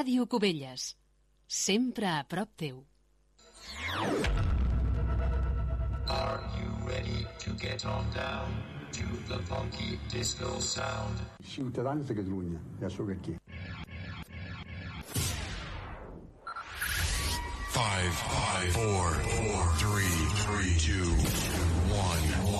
Ràdio Cubelles, sempre a prop teu. Are you ready to get on down to the funky disco sound? Ciutadans de Catalunya, ja sóc aquí. 5, 5, 4, 4, 3, 3, 2, 1, 1.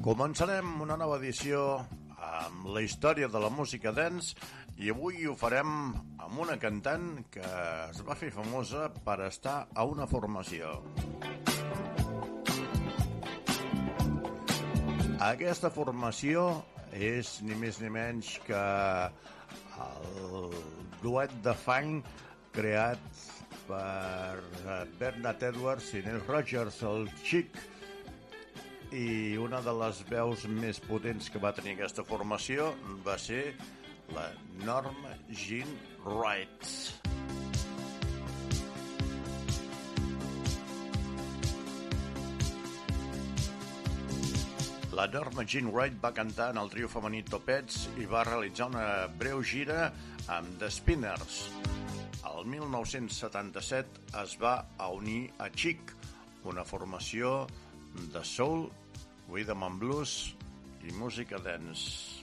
Començarem una nova edició amb la història de la música dance i avui ho farem amb una cantant que es va fer famosa per estar a una formació. Aquesta formació és ni més ni menys que el duet de funk creat per Bernard Edwards i Neil Rogers, el Chic, i una de les veus més potents que va tenir aquesta formació va ser la Norma Jean Wright. La Norma Jean Wright va cantar en el trio femení Topets i va realitzar una breu gira amb The Spinners. El 1977 es va unir a Chic, una formació de soul, rhythm and blues i música dance.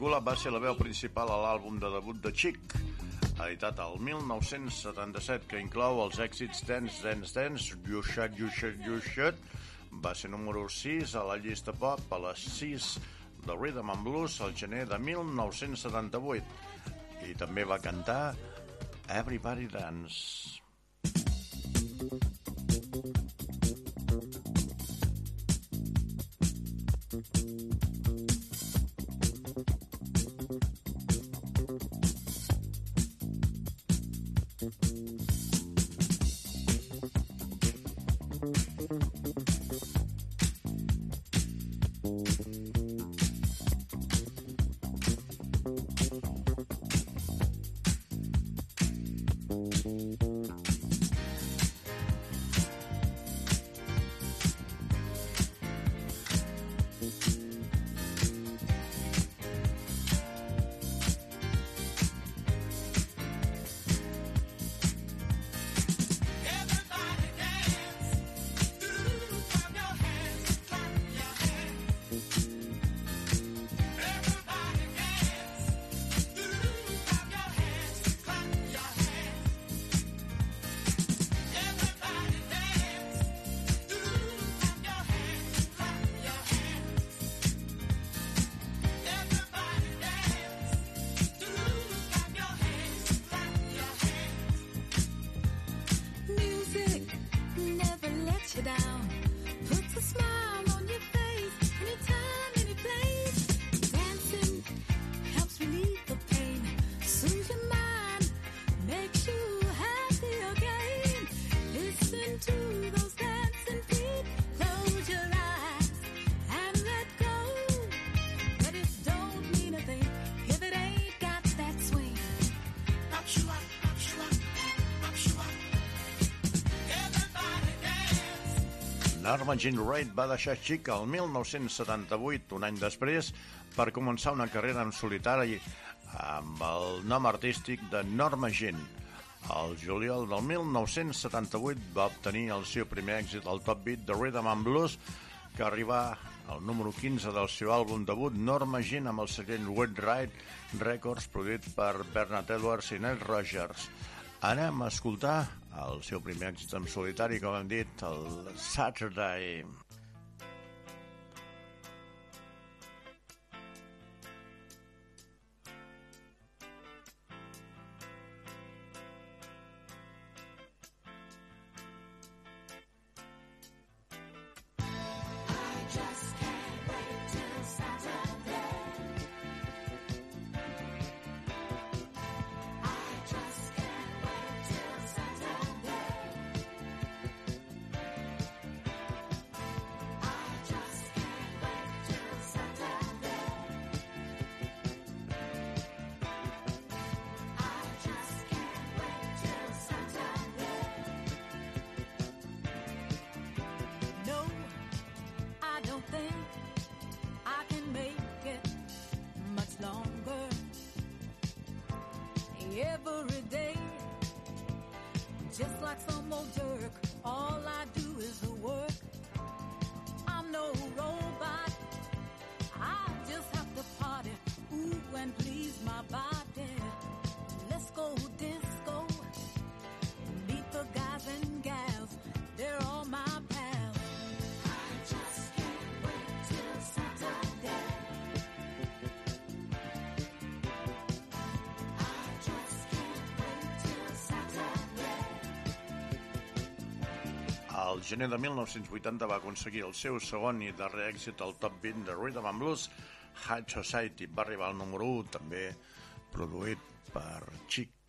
Caligula va ser la veu principal a l'àlbum de debut de Chic, editat al 1977, que inclou els èxits Dance, Dance, Dance, You Shut, You Shut, You Shut, va ser número 6 a la llista pop a les 6 de Rhythm and Blues al gener de 1978 i també va cantar Everybody Dance. Norma Jean Wright va deixar Chic el 1978, un any després, per començar una carrera en solitari amb el nom artístic de Norma Jean. El juliol del 1978 va obtenir el seu primer èxit al top beat de Rhythm and Blues, que arribà al número 15 del seu àlbum debut Norma Jean amb el segell Wet Ride Records produït per Bernard Edwards i Ned Rogers. Anem a escoltar el seu primer èxit en solitari, com hem dit, el Saturday. El gener de 1980 va aconseguir el seu segon i darrer èxit al top 20 de Rhythm and Blues, High Society. Va arribar al número 1, també produït per Chic.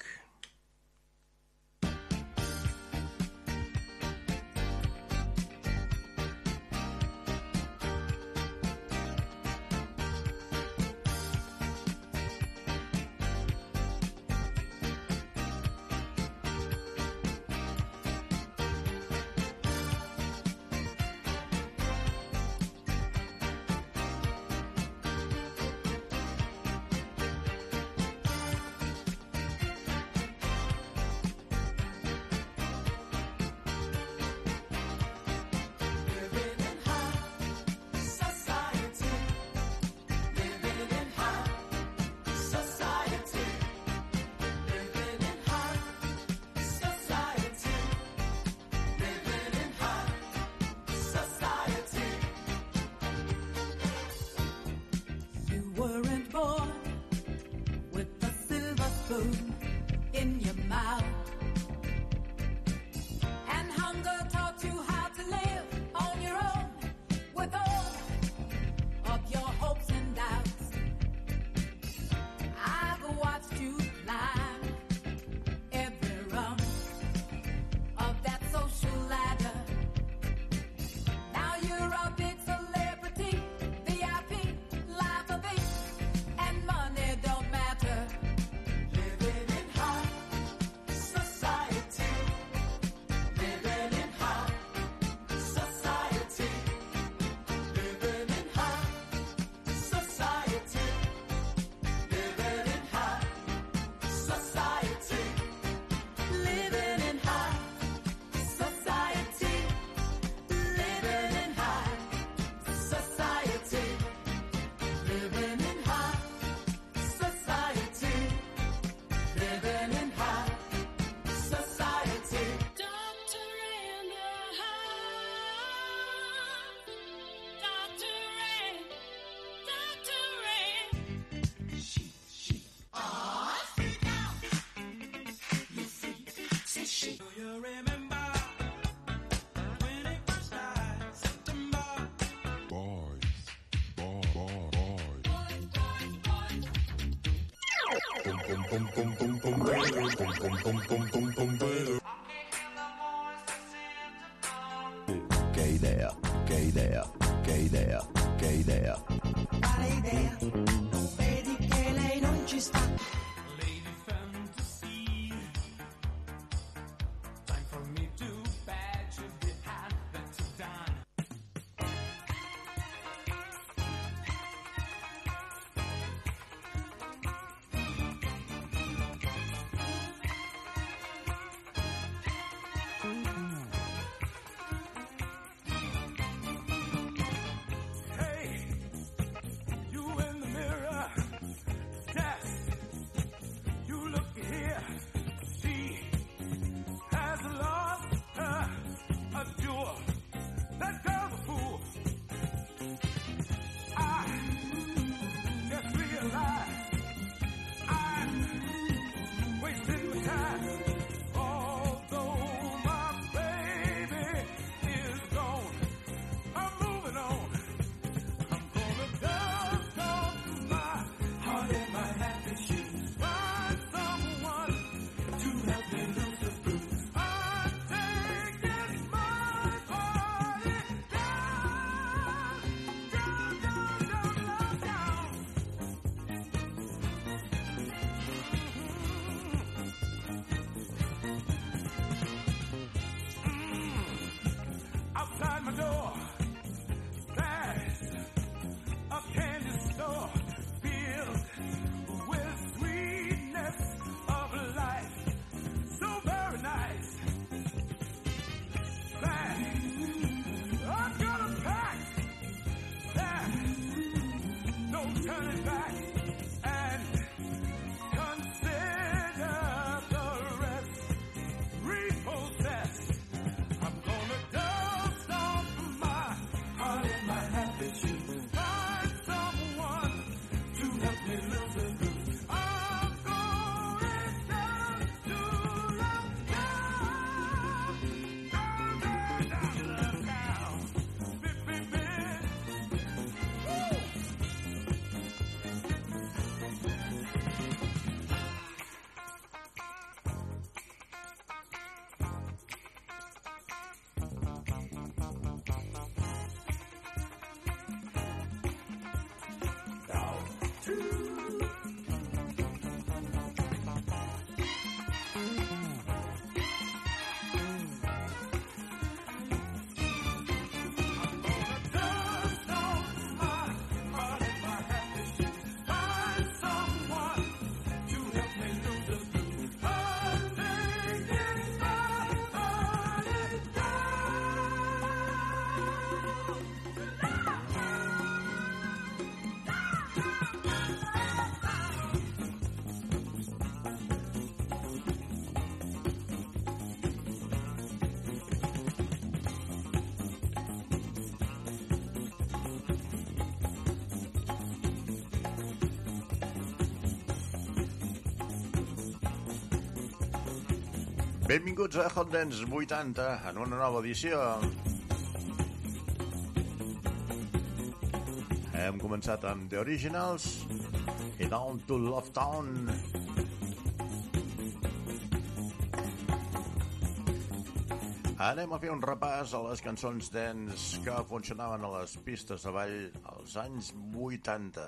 Che idea, che idea, che idea, che idea. Quale idea? Benvinguts a Hot Dance 80 en una nova edició. Hem començat amb The Originals i Down to Love Town. Anem a fer un repàs a les cançons dents que funcionaven a les pistes de ball als anys 80.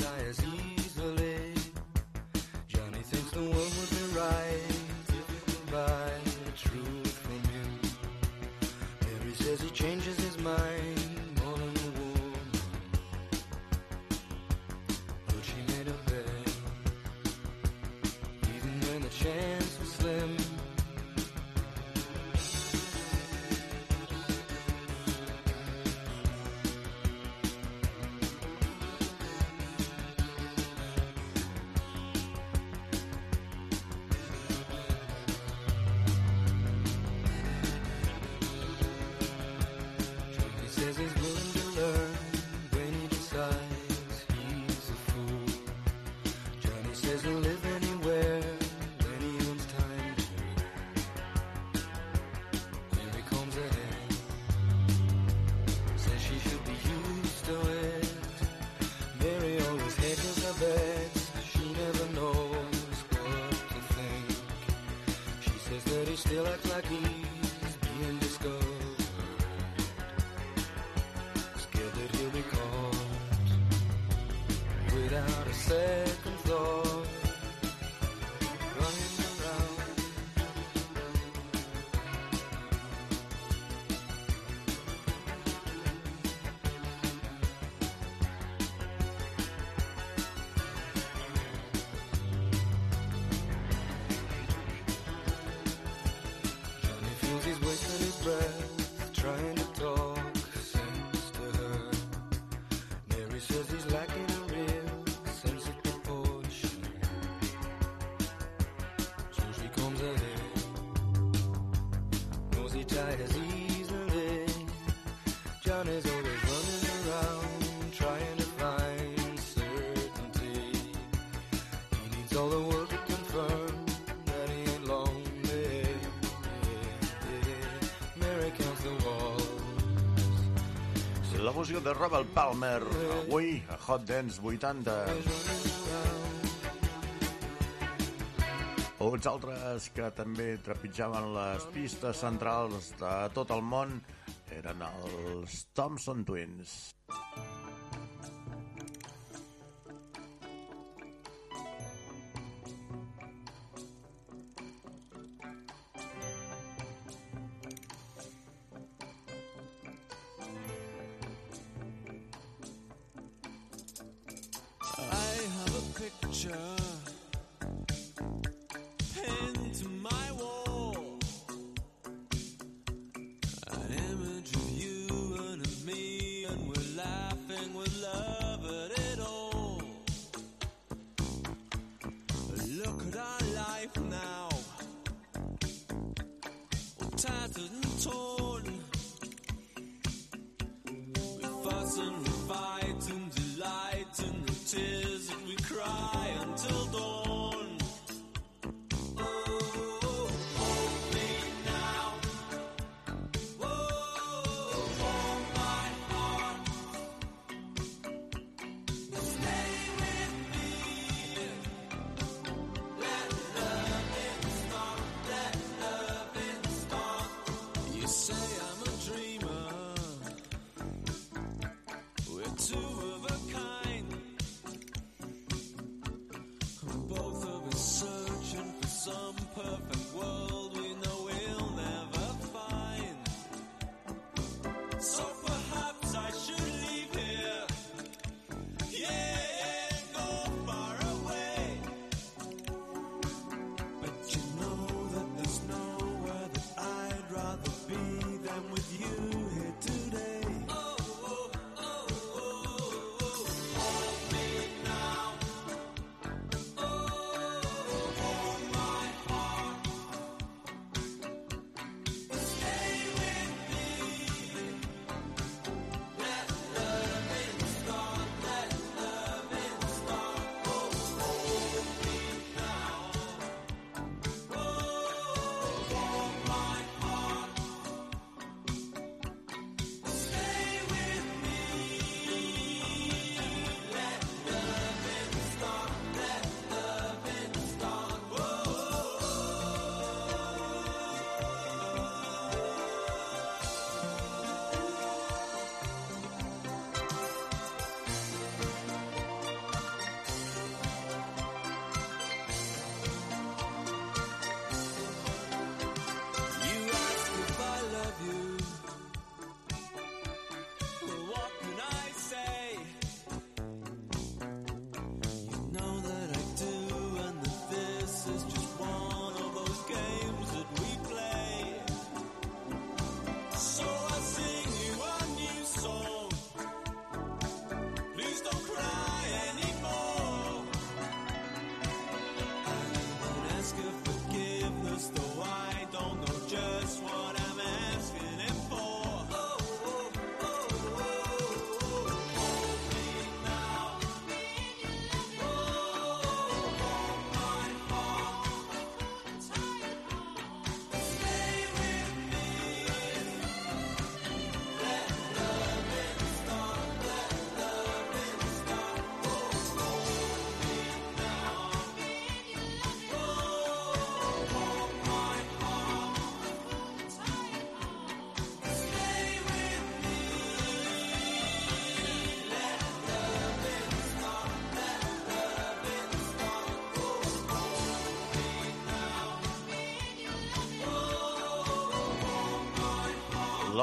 tires. town is always running around trying to find certainty. He needs all the world to confirm that he ain't lonely. Yeah. Mary counts the walls. La música de Robert Palmer, avui a Hot Dance 80. Uns altres que també trepitjaven les pistes centrals de tot el món eren els Thompson Twins.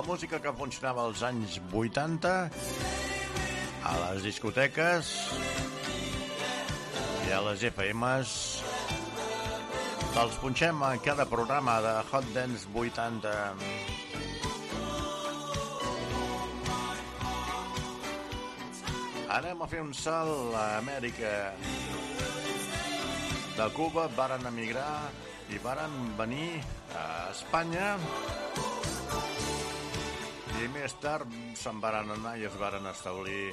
Música que funcionava als anys 80 a les discoteques i a les FMs els punxem en cada programa de Hot Dance 80 anem a fer un salt a Amèrica. De Cuba varen emigrar i varen venir a Espanya i més tard se'n varen anar i es varen establir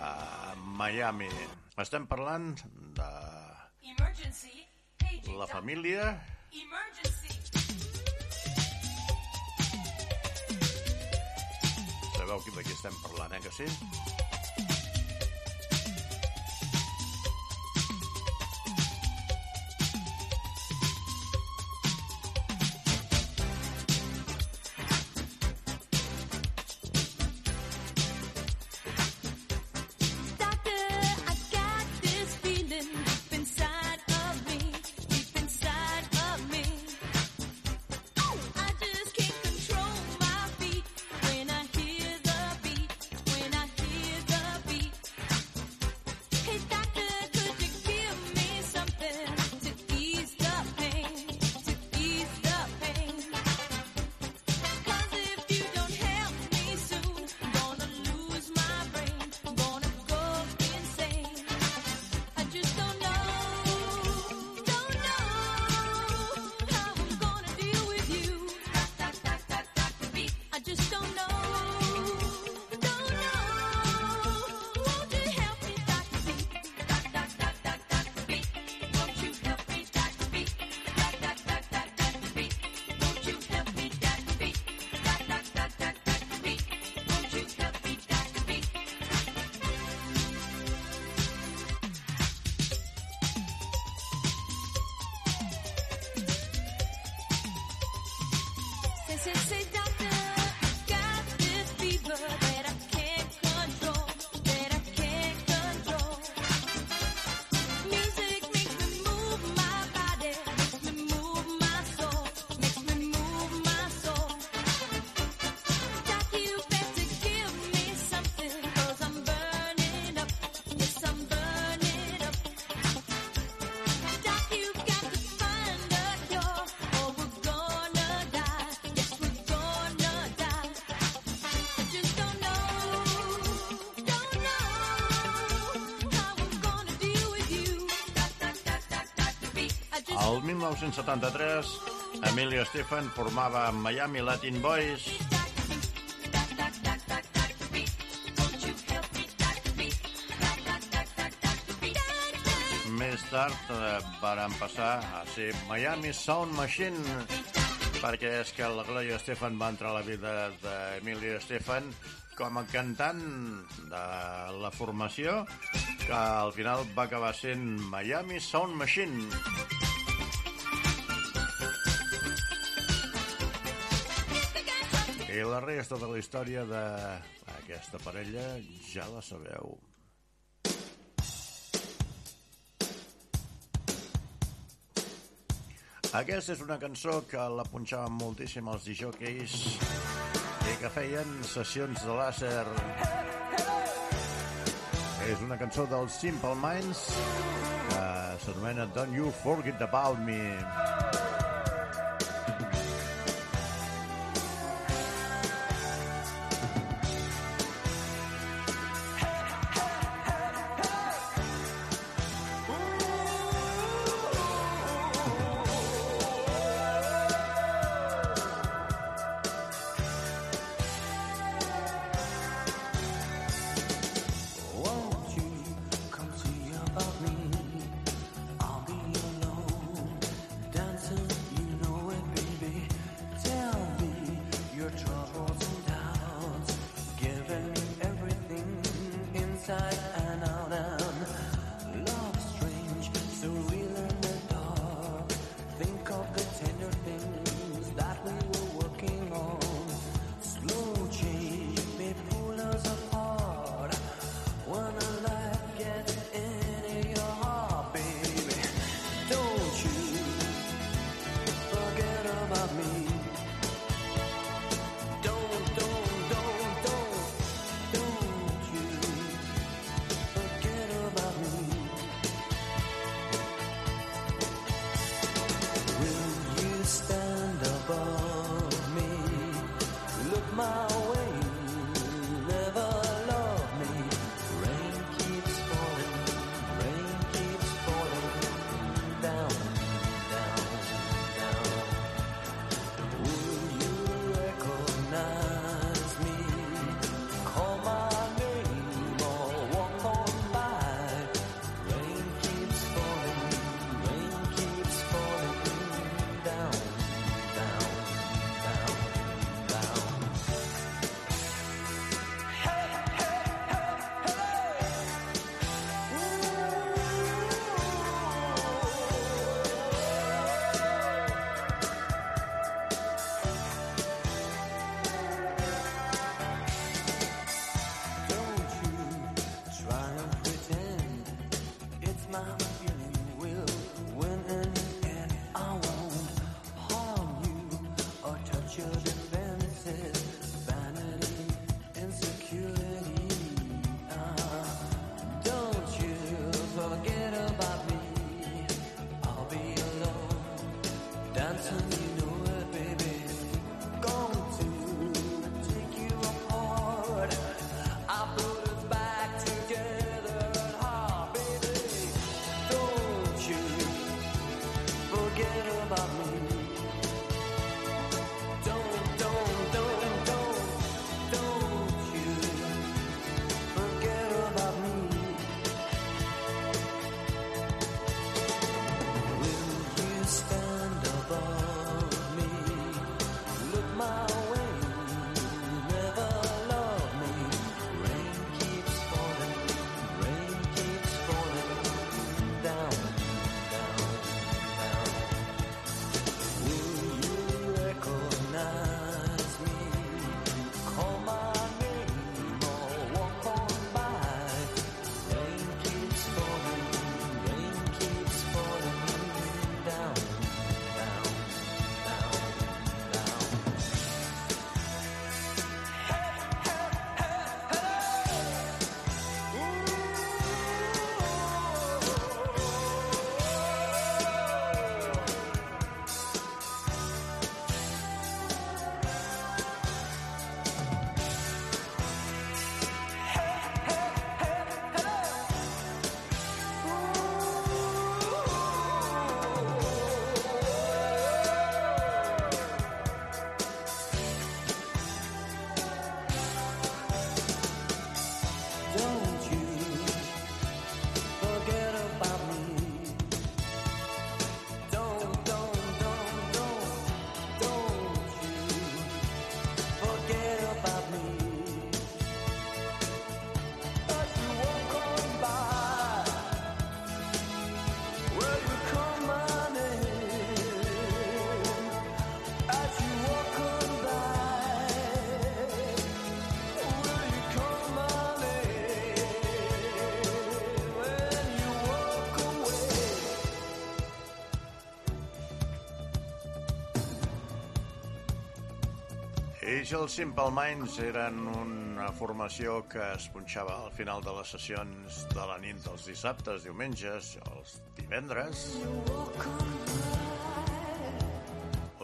a Miami. Estem parlant de la família. Sabeu de qui estem parlant, eh, que sí? chances El 1973, Emilio Estefan formava Miami Latin Boys. Més tard eh, varen passar a ser Miami Sound Machine perquè és que la Gloria Estefan va entrar a la vida d'Emilio Estefan com a cantant de la formació que al final va acabar sent Miami Sound Machine la resta de la història d'aquesta parella ja la sabeu. Aquesta és una cançó que la punxaven moltíssim els disjockeys i que feien sessions de làser. És una cançó dels Simple Minds que s'anomena Don't You Forget About Me. Ells, els Simple Minds, eren una formació que es punxava al final de les sessions de la nit dels dissabtes, diumenges, els divendres.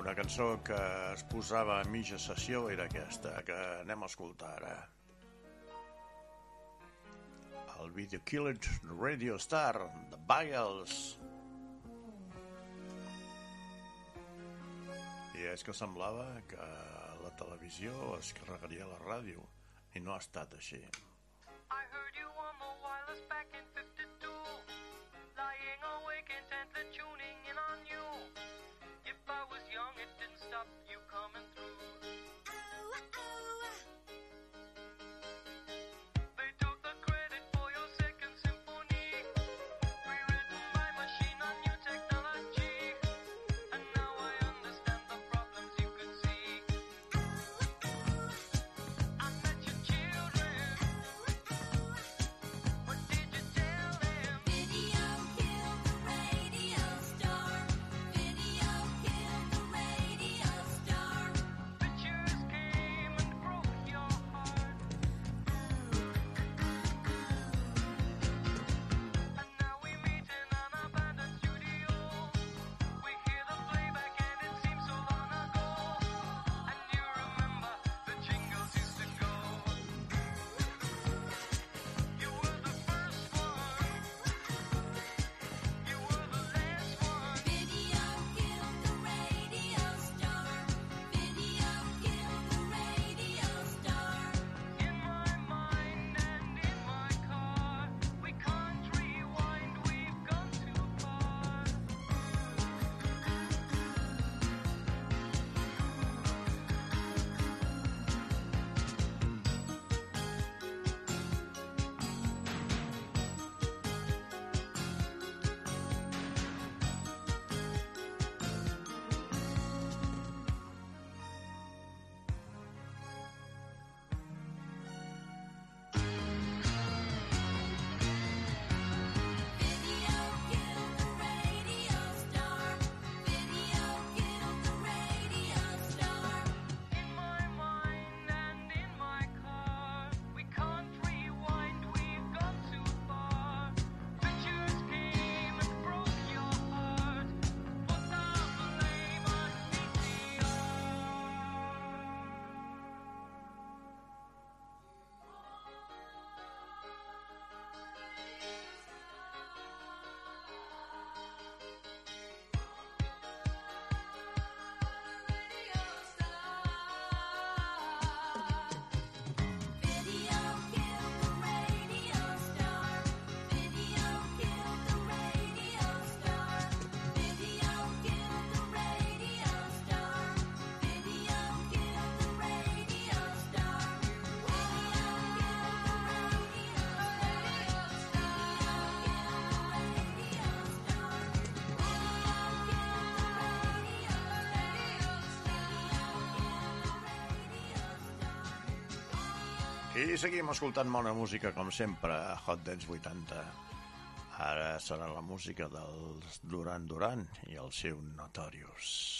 Una cançó que es posava a mitja sessió era aquesta, que anem a escoltar ara. El Video Killed Radio Star, The Bagels. I és que semblava que televisió es carregaria la ràdio i no ha estat així. I heard you on the wireless back in 52. Lying awake intently tuning in on you. If I was young, it didn't stop you coming through. I seguim escoltant bona música, com sempre, a Hot Dance 80. Ara serà la música dels Duran Duran i el seu Notorious.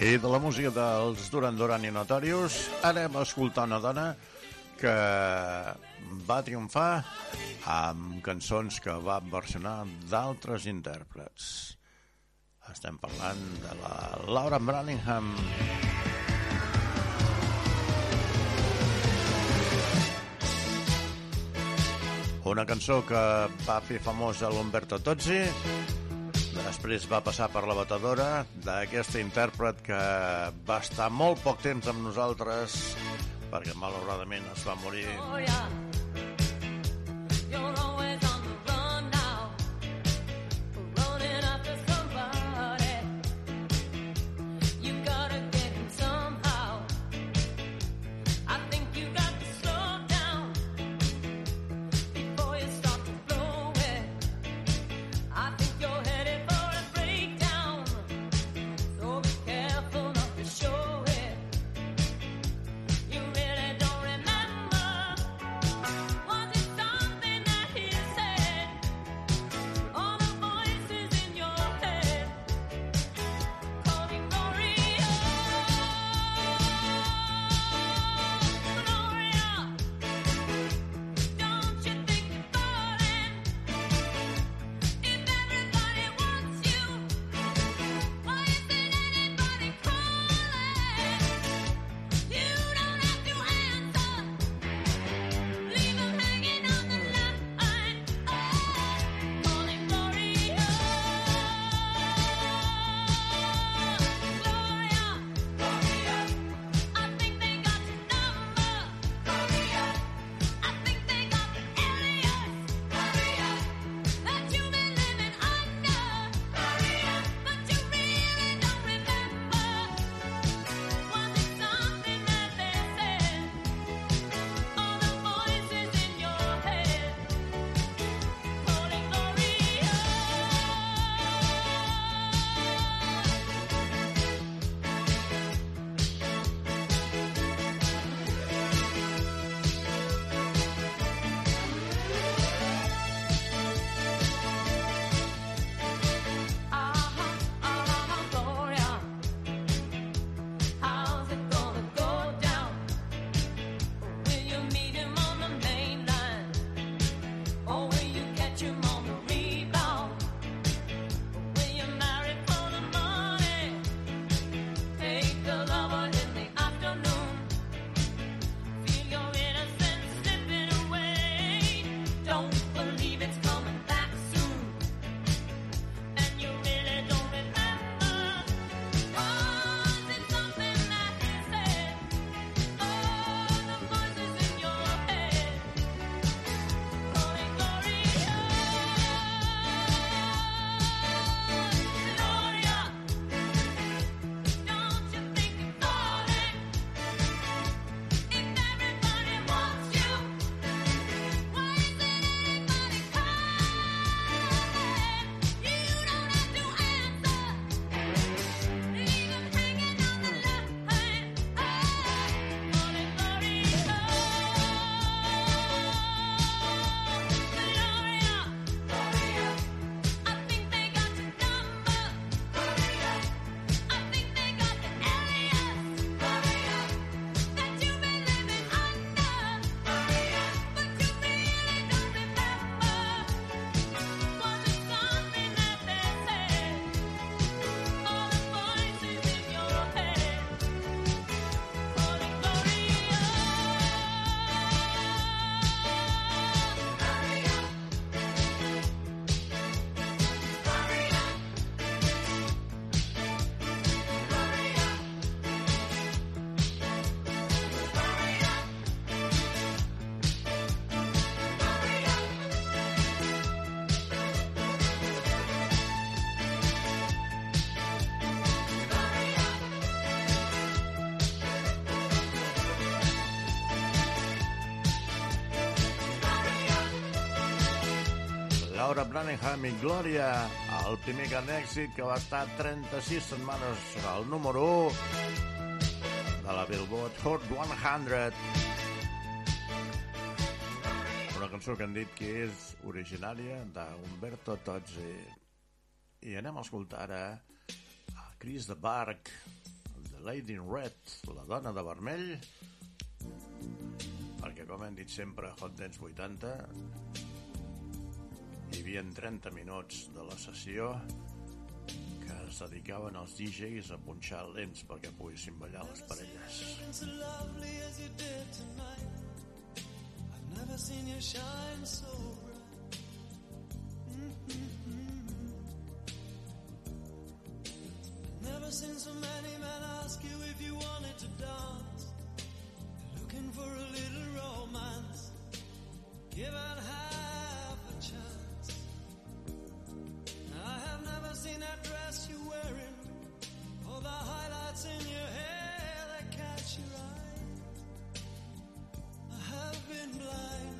I de la música dels Duran Duran i Notorious anem a escoltar una dona que va triomfar amb cançons que va versionar d'altres intèrprets. Estem parlant de la Laura Branningham. Una cançó que va fer famós a l'Umberto Tozzi, Després va passar per la batedora d'aquesta intèrpret que va estar molt poc temps amb nosaltres perquè malauradament es va morir. Oh, yeah. Laura Branningham i Gloria, el primer gran èxit que va estar 36 setmanes al número 1 de la Billboard Hot 100. Una cançó que han dit que és originària d'Umberto Tozzi. I anem a escoltar ara a Chris de Bark, The Lady in Red, la dona de vermell, perquè com hem dit sempre Hot Dance 80 hi havia 30 minuts de la sessió que es dedicaven els DJs a punxar lents perquè poguessin ballar les parelles. never seen you shine so never seen so many men ask you if you wanted to dance. Looking for a little romance. Given half a chance. Never seen that dress you're wearing. Or the highlights in your hair that catch your eye. I have been blind.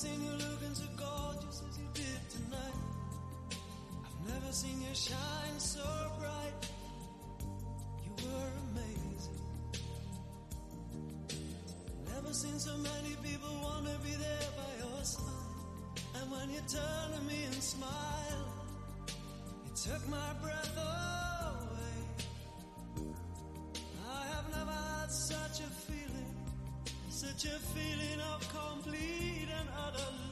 Seen you looking so gorgeous as you did tonight. I've never seen you shine so bright. You were amazing. Never seen so many people want to be there by your side. And when you turn to me and smile, it took my breath away. I have never had such a feeling, such a feeling of complete and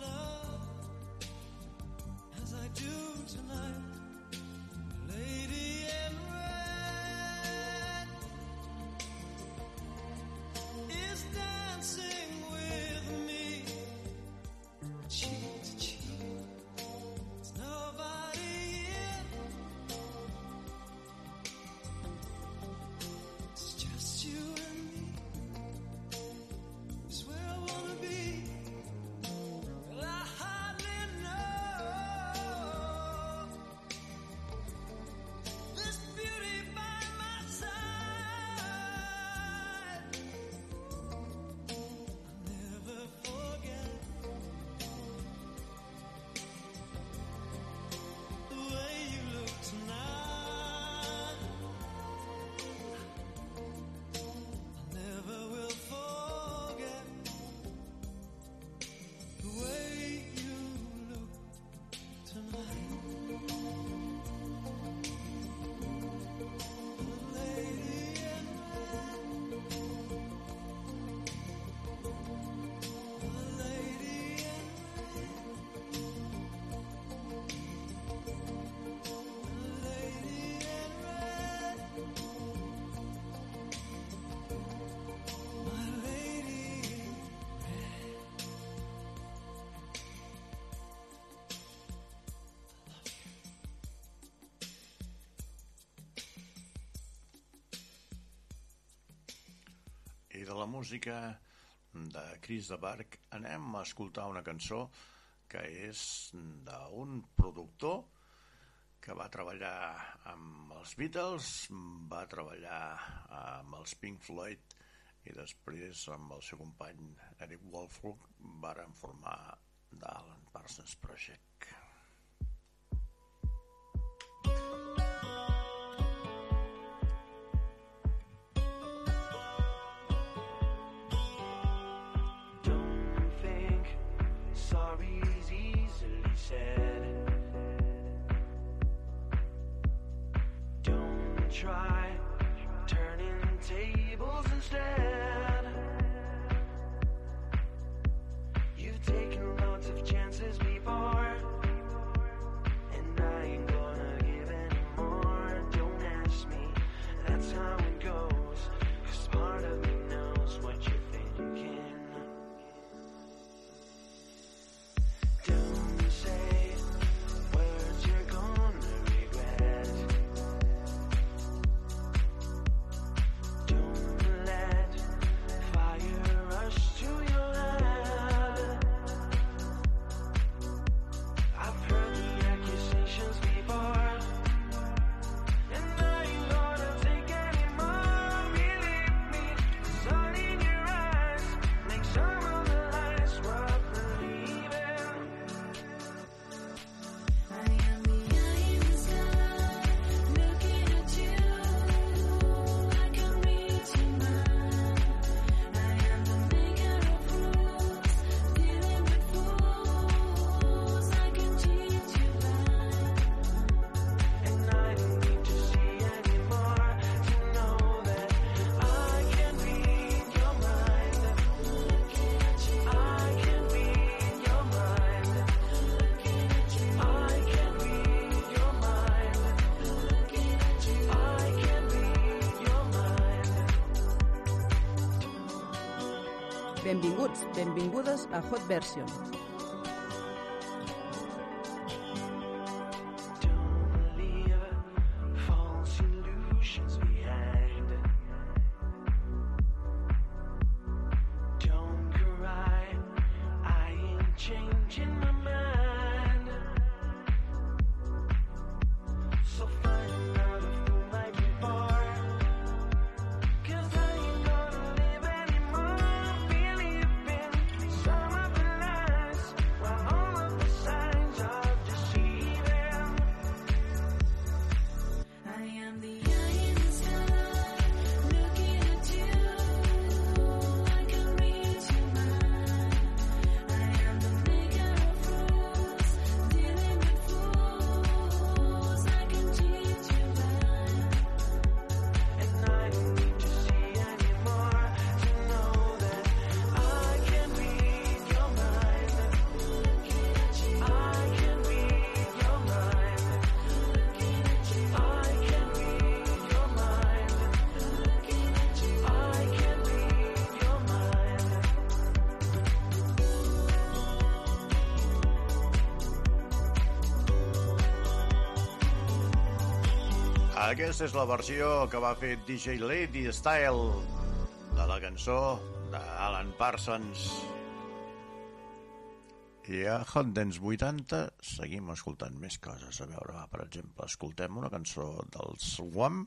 I de la música de Chris de Barc anem a escoltar una cançó que és d'un productor que va treballar amb els Beatles, va treballar amb els Pink Floyd i després amb el seu company Eric Wolfrock varen formar l'Alan Parsons Project. Benvinguts, benvingudes a Hot Version. Aquesta és la versió que va fer DJ Lady Style de la cançó d'Alan Parsons. I a Hot Dance 80 seguim escoltant més coses. A veure, va, per exemple, escoltem una cançó dels Swamp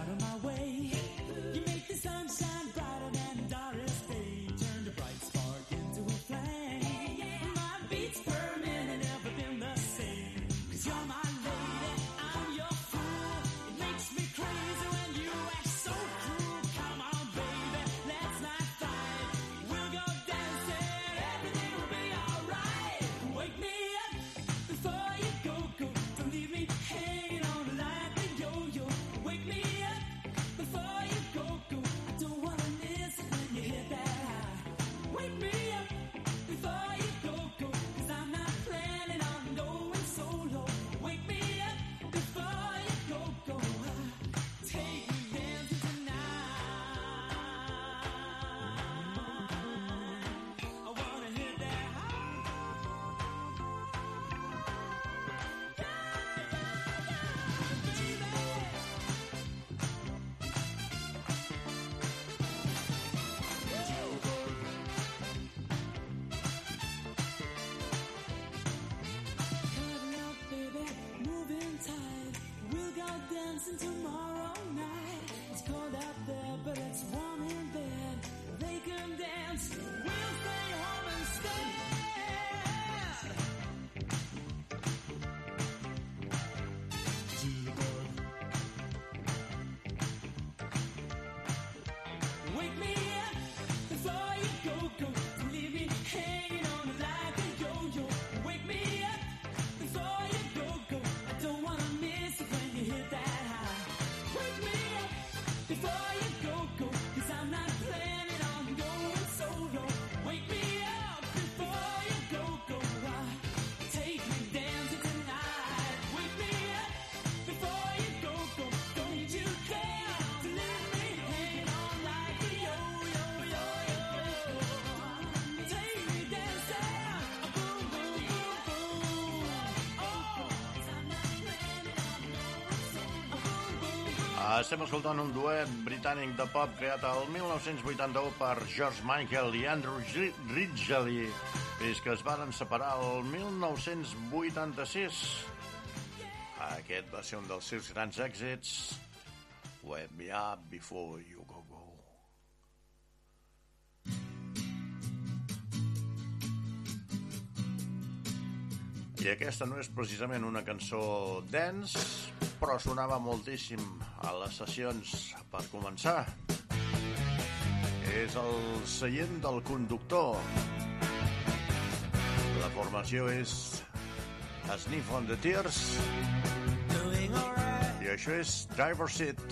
out of my way. dancing tomorrow. Estem escoltant un duet britànic de pop creat el 1981 per George Michael i Andrew Ri- Ridgeley, fins que es varen separar el 1986. Aquest va ser un dels seus grans èxits. Wake me up before you go go. I aquesta no és precisament una cançó dance, però sonava moltíssim a les sessions per començar. És el seient del conductor. La formació és Sniff on the Tears i això és Driver Seat.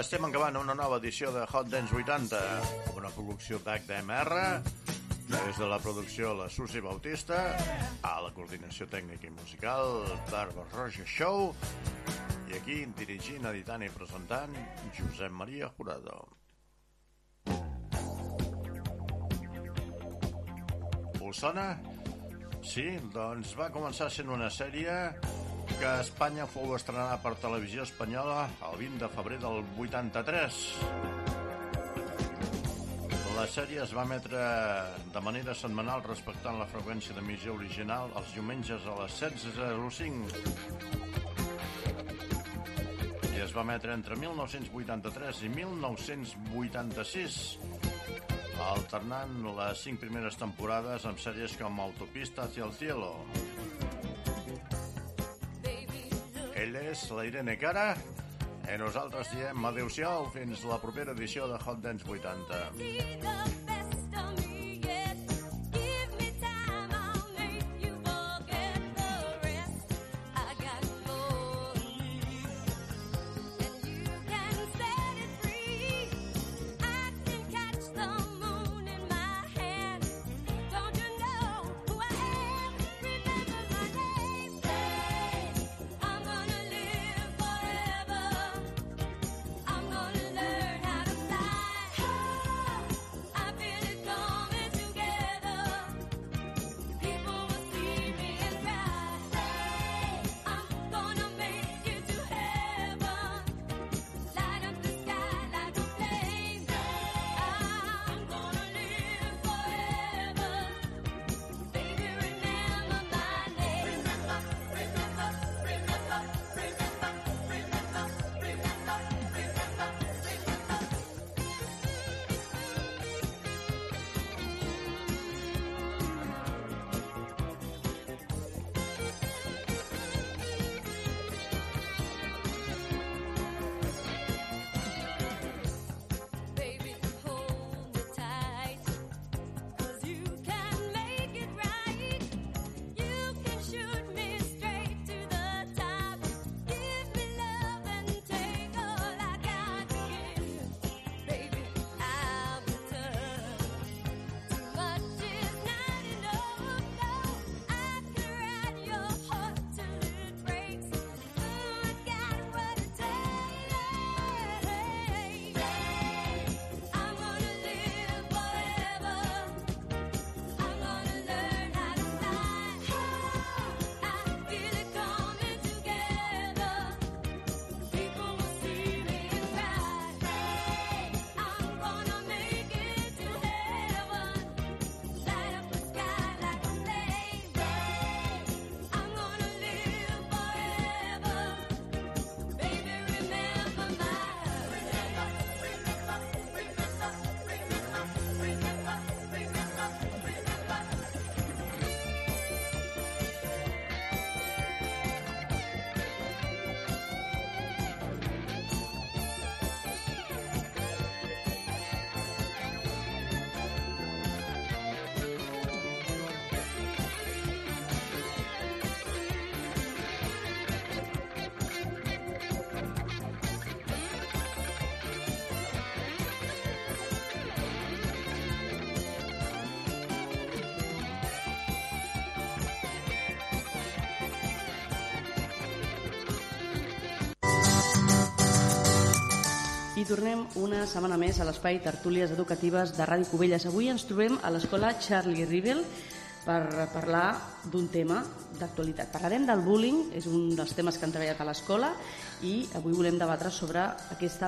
Estem acabant una nova edició de Hot Dance 80, una producció d'HDMR, des de la producció La Susi Bautista, a la coordinació tècnica i musical Barba Roja Show, i aquí dirigint, editant i presentant Josep Maria Jurado. Us sona? Sí, doncs va començar sent una sèrie que Espanya fou estrenada per televisió espanyola el 20 de febrer del 83. La sèrie es va emetre de manera setmanal respectant la freqüència d'emissió original els diumenges a les 16.05 i es va emetre entre 1983 i 1986 alternant les cinc primeres temporades amb sèries com Autopista hacia el cielo. És la Irene Cara i nosaltres diem adeu-siau fins la propera edició de Hot Dance 80. I tornem una setmana més a l'espai Tertúlies Educatives de Ràdio Cubelles. Avui ens trobem a l'escola Charlie Rivel per parlar d'un tema d'actualitat. Parlarem del bullying, és un dels temes que han treballat a l'escola i avui volem debatre sobre aquesta